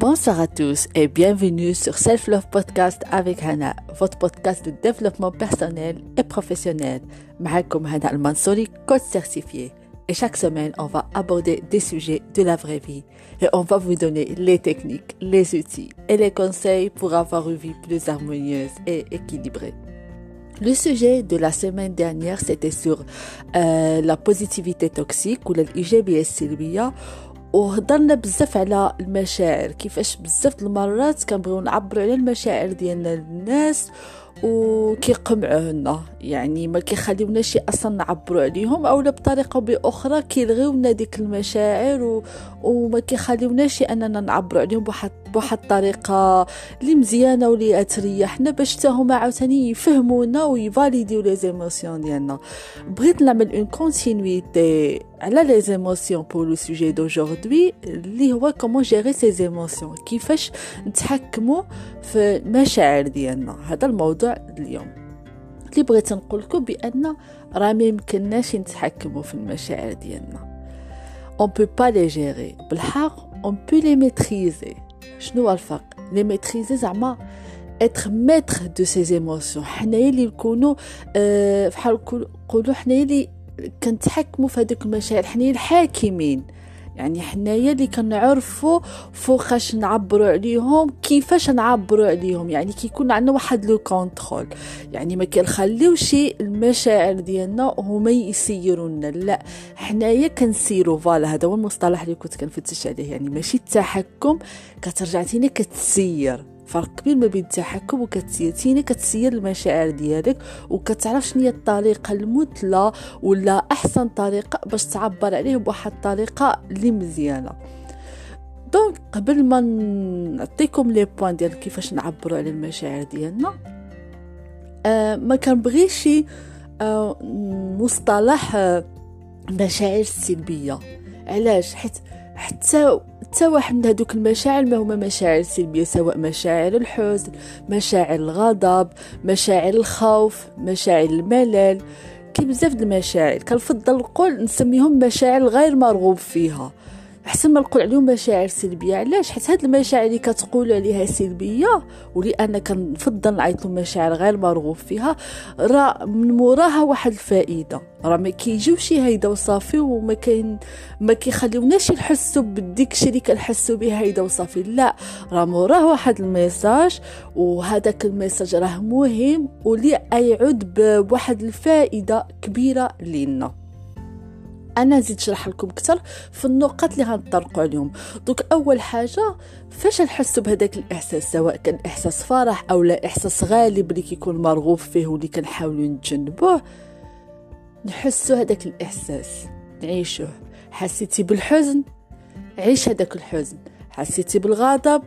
Bonsoir à tous et bienvenue sur Self Love Podcast avec Hana, votre podcast de développement personnel et professionnel. Mahakum Hana Al-Mansouri, coach certifié. Et chaque semaine, on va aborder des sujets de la vraie vie et on va vous donner les techniques, les outils et les conseils pour avoir une vie plus harmonieuse et équilibrée. Le sujet de la semaine dernière, c'était sur euh, la positivité toxique ou l'IGBS Sylvia وهضرنا بزاف على المشاعر كيفاش بزاف المرات كنبغيو نعبروا على المشاعر ديالنا للناس وكيقمعونا. يعني ما كيخليوناش أصلا نعبروا عليهم اولا بطريقة بأخرى كيلغيونا ديك المشاعر و... وما كيخليوناش أننا نعبروا عليهم بواحد بواحد الطريقة اللي مزيانة واللي تريحنا باش حتى هما عاوتاني يفهمونا ويفاليديو لي زيموسيون ديالنا. بغيت نعمل une continuité على les émotions pour le sujet d'aujourd'hui اللي هو comment gérer ses émotions كيفاش نتحكموا في المشاعر ديالنا. هذا الموضوع اليوم. اللي بغيت نقول لكم بأن راه ما يمكنناش نتحكموا في المشاعر ديالنا. On peut pas les gérer. بالحق on peut les maîtriser. شنو هو الفرق؟ les maîtriser زعما être maître de ses émotions حنايا اللي نكونوا بحال نقولوا حنايا اللي كنتحكموا في هذوك المشاعر حنايا الحاكمين يعني حنايا اللي كنعرفوا فوقاش نعبروا عليهم كيفاش نعبروا عليهم؟ يعني كيكون عندنا واحد le contrôle. يعني ما كنخليوش المشاعر ديالنا هما يسيرونا لا حنايا كنسيروا voilà هذا هو المصطلح اللي كنت كنفتش عليه. يعني ماشي التحكم كترجع تينا كتسير. فرق كبير ما بين التحكم وكتسير تينا كتسير المشاعر ديالك وكتعرف شنو هي الطريقة المثلى ولا أحسن طريقة باش تعبر عليه بواحد الطريقة اللي مزيانة. donc قبل ما نعطيكم les points ديال كيفاش نعبروا على المشاعر ديالنا آه ما كنبغيش آه مصطلح آه مشاعر سلبية. علاش؟ حيت حتى حتى واحد من هذوك المشاعر ما هما مشاعر سلبية سواء مشاعر الحزن مشاعر الغضب مشاعر الخوف مشاعر الملل كاين بزاف د المشاعر. كنفضل نقول نسميهم مشاعر غير مرغوب فيها. أحسن ما نقول عليهم مشاعر سلبية. علاش؟ حيت هاد المشاعر اللي كتقول عليها سلبية ولي أنا كنفضل نعيط مشاعر غير مرغوب فيها. راه من موراها واحد الفائدة. راه ما كيجيوش هيدا وصافي وما كاين ما كيخليوناش نحسوا بديك الشيء اللي كنحسوا به هكذا وصافي. لا راه موراه واحد ال message وهذاك ال message راه مهم ولي يعود بواحد الفائدة كبيرة لينا. أنا نزيد نشرح لكم أكثر في النقط اللي غنطرقوا عليهم. donc أول حاجة فاش نحسوا بهذاك الإحساس سواء كان إحساس فرح أو لا إحساس غالب اللي كيكون مرغوب فيه واللي كنحاولوا نتجنبوه نحسوا هذاك الإحساس نعيشوه. حسيتي بالحزن؟ عيش هذاك الحزن. حسيتي بالغضب؟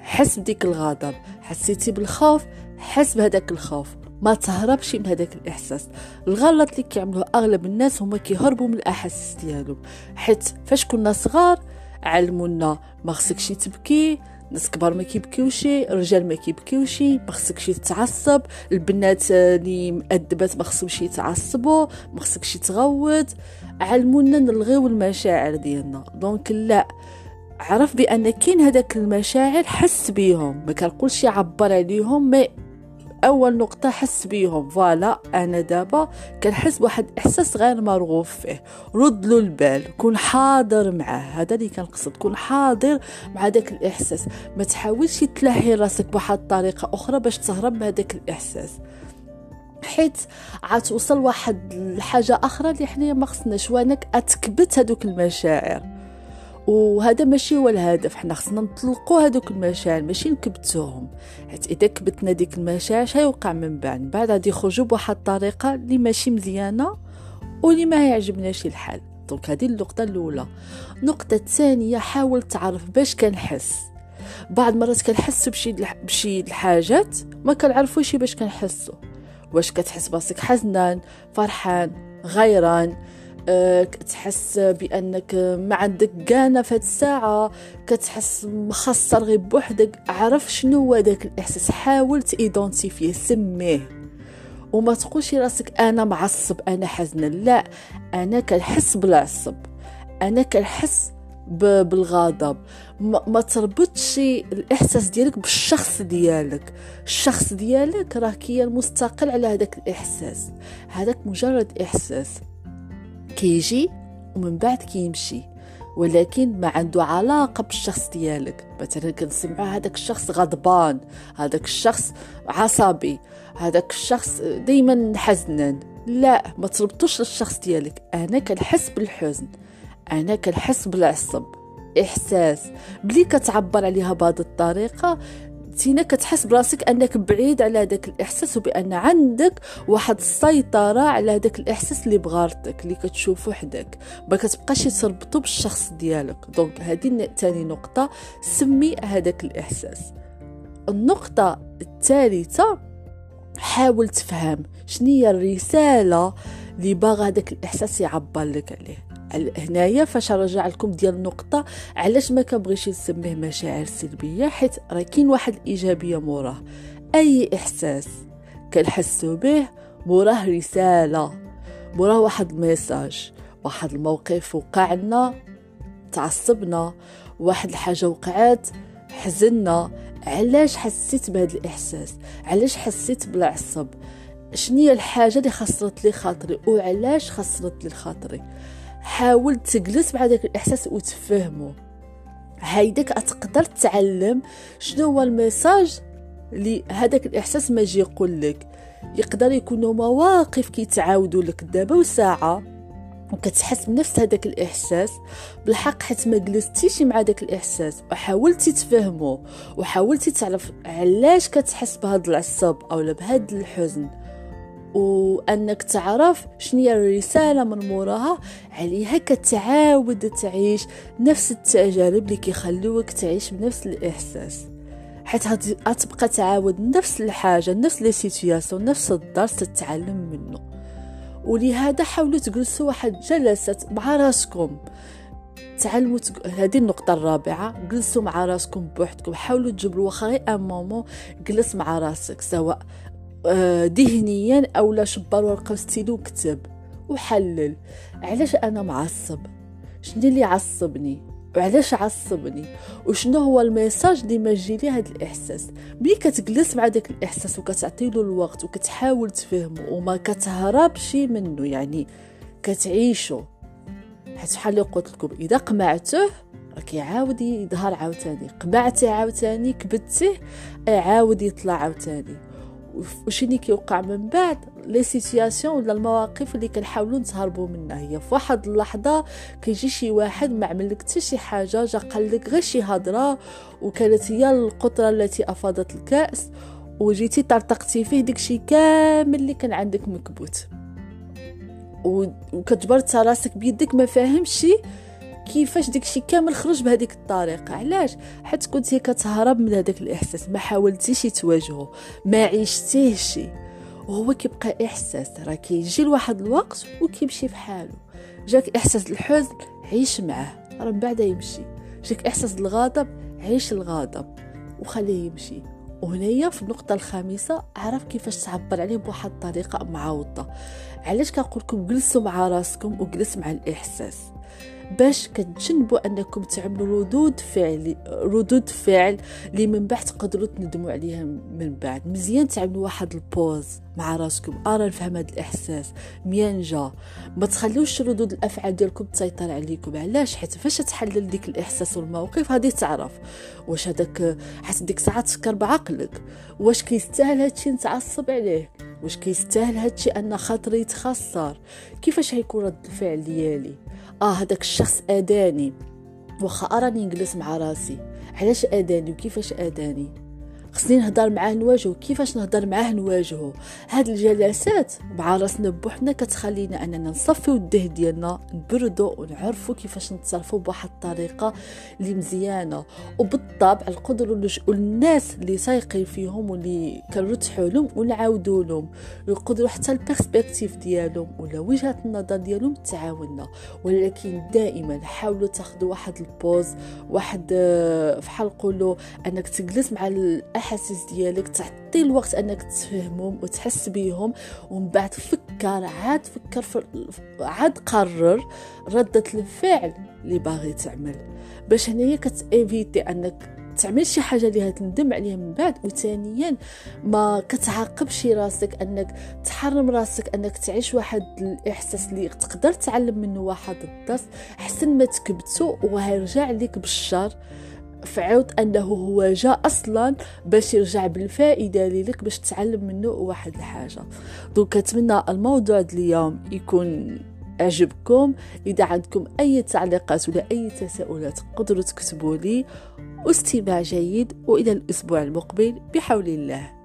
حس بديك الغضب. حسيتي بالخوف؟ حس بهذاك الخوف. ما تهربش من هذاك الإحساس. الغلط اللي كيعملوه أغلب الناس هما كيهربوا من الأحاسيس ديالهم. حيت فاش كنا صغار علمونا ما خصكش تبكي ناس كبار ما كيبكيوش الرجال ما كيبكيوش ما خصكش تتعصب البنات اللي مؤدبات ما خصهمش يتعصبوا ما خصكش تغوت علمونا نلغيو المشاعر ديالنا. donc لا عرف بأن كاين هذاك المشاعر حس بيهم. ما كنقولش عبر عليهم ما أول نقطة حس بيهم. voilà أنا دابا كنحس بواحد إحساس غير مرغوب فيه. رد له البال كون حاضر معاه. هذا اللي كنقصد كون حاضر مع داك الإحساس. ما تحاولش تلهي راسك بواحد الطريقة أخرى باش تهرب من هذاك الإحساس. حيت عتوصل واحد الحاجة أخرى اللي حنايا ما خصناش وأنك أتكبت هذوك المشاعر. وهذا ماشي هو الهدف. حنا خصنا نطلقوا هذوك المشاعر ماشي نكبتوهم حيت إذا كبتنا ديك المشاعر يوقع من بعد؟ من بعد غادي يخرجوا بواحد الطريقة اللي ماشي مزيانة واللي ما يعجبناش الحال. دونك هذه النقطة الأولى. النقطة الثانية حاول تعرف باش كنحس. بعض مرات كنحس بشي بشي الحاجات ما كنعرفوش باش كنحسوا واش كتحس براسك حزنان فرحان غيران؟ كتحس بأنك ما عندك كانا في الساعة كتحس مخسر غير بوحدك عرف شنو هو داك الإحساس حاول تيدونتيفيه سميه. وما تقولش راسك أنا معصب أنا حزن لا أنا كنحس بالعصب أنا كنحس بالغضب. ما, ما تربطش الإحساس ديالك بالشخص ديالك. الشخص ديالك راه كيان مستقل على هذاك الإحساس. هذاك مجرد إحساس. كيجي ومن بعد كيمشي. ولكن ما عنده علاقة بالشخص ديالك. مثلا كنسمعوا هذاك الشخص غضبان هذاك الشخص عصبي هذاك الشخص دايما حزنان. لا ما تربطوش للشخص ديالك. أنا كنحس بالحزن. أنا كنحس بالعصب. إحساس. بلي كتعبر عليها بهذه الطريقة تينا كتحس براسك أنك بعيد على هذاك الإحساس وبأن عندك واحد السيطرة على هذاك الإحساس اللي بغارتك اللي كتشوفو حداك ما كتبقاش تربطو بالشخص ديالك. دونك هذه ثاني نقطة. سمي هذاك الإحساس. النقطة الثالثة حاول تفهم شنو الرسالة اللي باغا هذاك الإحساس يعبر لك عليه. هنايا فاش نرجع لكم ديال النقطة علاش ما كنبغيش نسميه مشاعر سلبية حيت راه كاين واحد الإيجابية موراه. أي إحساس كنحسو به موراه رسالة موراه واحد الميساج واحد الموقف وقع لنا تعصبنا واحد الحاجة وقعات حزنا علاش حسيت بهذا الإحساس؟ علاش حسيت بالعصب؟ شنو الحاجة اللي خسرت لي خاطري؟ وعلاش خسرت لي خاطري؟ حاول تجلس مع داك الإحساس وتفهمه هيداك تقدر تعلم شنو هو الميساج اللي هذاك الإحساس ما يجي يقول لك. يقدر يكونوا مواقف كيتعاودوا لك دابا وساعة وكتحس بنفس هذاك الإحساس. بالحق حيت ما جلستيش مع داك الإحساس وحاولتي تفهمه وحاولتي تعرف علاش كتحس بهذا العصب أو بهذا الحزن. وأنك تعرف شنو الرسالة من موراها عليها كتعاود تعيش نفس التجارب اللي كيخلوك تعيش بنفس الإحساس. حيت غتبقى تعاود نفس الحاجة نفس لي سيتوياسيون نفس الدرس تتعلم منه. ولهذا حاولوا تجلسوا واحد جلسة مع راسكم. تعلموا تق... هذه النقطة الرابعة جلسوا مع راسكم بوحدكم حاولوا تجبروا واخا غير un moment جلس مع راسك سواء ذهنيا أو لا شبر ورقة وستيلو وكتب وحلل علاش أنا معصب؟ شنو اللي عصبني؟ وعلاش عصبني؟ وشنو هو ال message اللي ما لي هذا الإحساس؟ ملي كتجلس مع داك الإحساس وكتعطي له الوقت وكتحاول تفهمه وما كتهربش منه يعني كتعيشه. حيت بحال اللي قلت لكم إذا قمعته راك يعاود يظهر عاوتاني قمعتي عاوتاني كبتيه عاود يطلع عاوتاني. وشني كيوقع من بعد لي سيتياسيون ولا المواقف اللي كنحاولوا نتهربوا منها. هي في واحد اللحظة كيجي شي واحد ما عمل لك حتى شي حاجة جا قال لك غير شي هضرة وكانت هي القطرة التي أفاضت الكأس وجيتي طرطقتي فيه داكشي كامل اللي كان عندك مكبوت. وكتجبرت راسك بيدك ما فاهمش كيفاش داكشي كامل خرج بهذيك الطريقة؟ علاش؟ حيت كنتي كتهرب من هذاك الإحساس ما حاولتيش تواجهه ما عيشتيهش وهو كيبقى إحساس راه كيجي لواحد الوقت وكيمشي بحاله. جاك إحساس الحزن عيش معاه راه من بعد يمشي. جاك إحساس الغضب عيش الغضب وخليه يمشي. وهنايا في النقطة الخامسة عرف كيفاش تعبر عليه بواحد الطريقة معوضة. علاش كنقول لكم جلسوا مع راسكم وجلس مع الإحساس؟ باش كتجنبوا أنكم تعملوا ردود فعل ردود فعل اللي من بعد تقدروا تندموا عليها من بعد. مزيان تعملوا واحد البوز مع راسكم. ارى نفهم هذا الإحساس. ميان جا. ما تخليوش ردود الأفعال ديالكم تسيطر عليكم. علاش؟ حيت فاش تحلل ديك الإحساس والموقف غادي تعرف؟ واش هذاك حيت ديك الساعة تفكر بعقلك. واش كيستاهل هادشي نتعصب عليه؟ واش كيستاهل هادشي أن خاطري يتخسر؟ كيفاش هيكون رد الفعل ديالي؟ آه هذاك الشخص آداني. واخا أراني نجلس مع راسي. علاش آداني؟ وكيفاش آداني؟ خصني نهضر معاه نواجهه كيفاش نهضر معاه نواجهه هاد الجلسات مع راسنا بوحدنا كتخلينا أننا نصفيو الده ديالنا نبردو ونعرفو كيفاش نتصرفو بواحد الطريقة اللي مزيانة. وبالطبع القدر نلجؤوا للناس اللي تايقين فيهم واللي كنرتحوا لهم ونعاودوا لهم. يقدروا حتى ال perspective ديالهم ولا وجهة النظر ديالهم تعاوننا. ولكن دائما حاولوا تاخذوا واحد ال pause واحد فحال نقولوا أنك تجلس مع الاحاسيس ديالك تعطي الوقت أنك تفهمهم وتحس بيهم ومن بعد فك الافكار عاد فكر في عاد قرر ردة الفعل اللي باغي تعمل. باش هنايا كتيفيتي أنك تعمل شي حاجة اللي تندم عليها من بعد وثانيا ما كتعاقبش راسك أنك تحرم راسك أنك تعيش واحد الإحساس اللي تقدر تعلم منه واحد الدرس أحسن ما تكبتو وهيرجع لك بالشر. فعود أنه هو جاء أصلا باش يرجع بالفائدة لك باش تتعلم منه واحد الحاجة. دونك كنتمنى الموضوع اليوم يكون عجبكم إذا عندكم أي تعليقات ولا أي تساؤلات قدروا تكتبوا لي. واستماع جيد وإلى الأسبوع المقبل. بحول الله.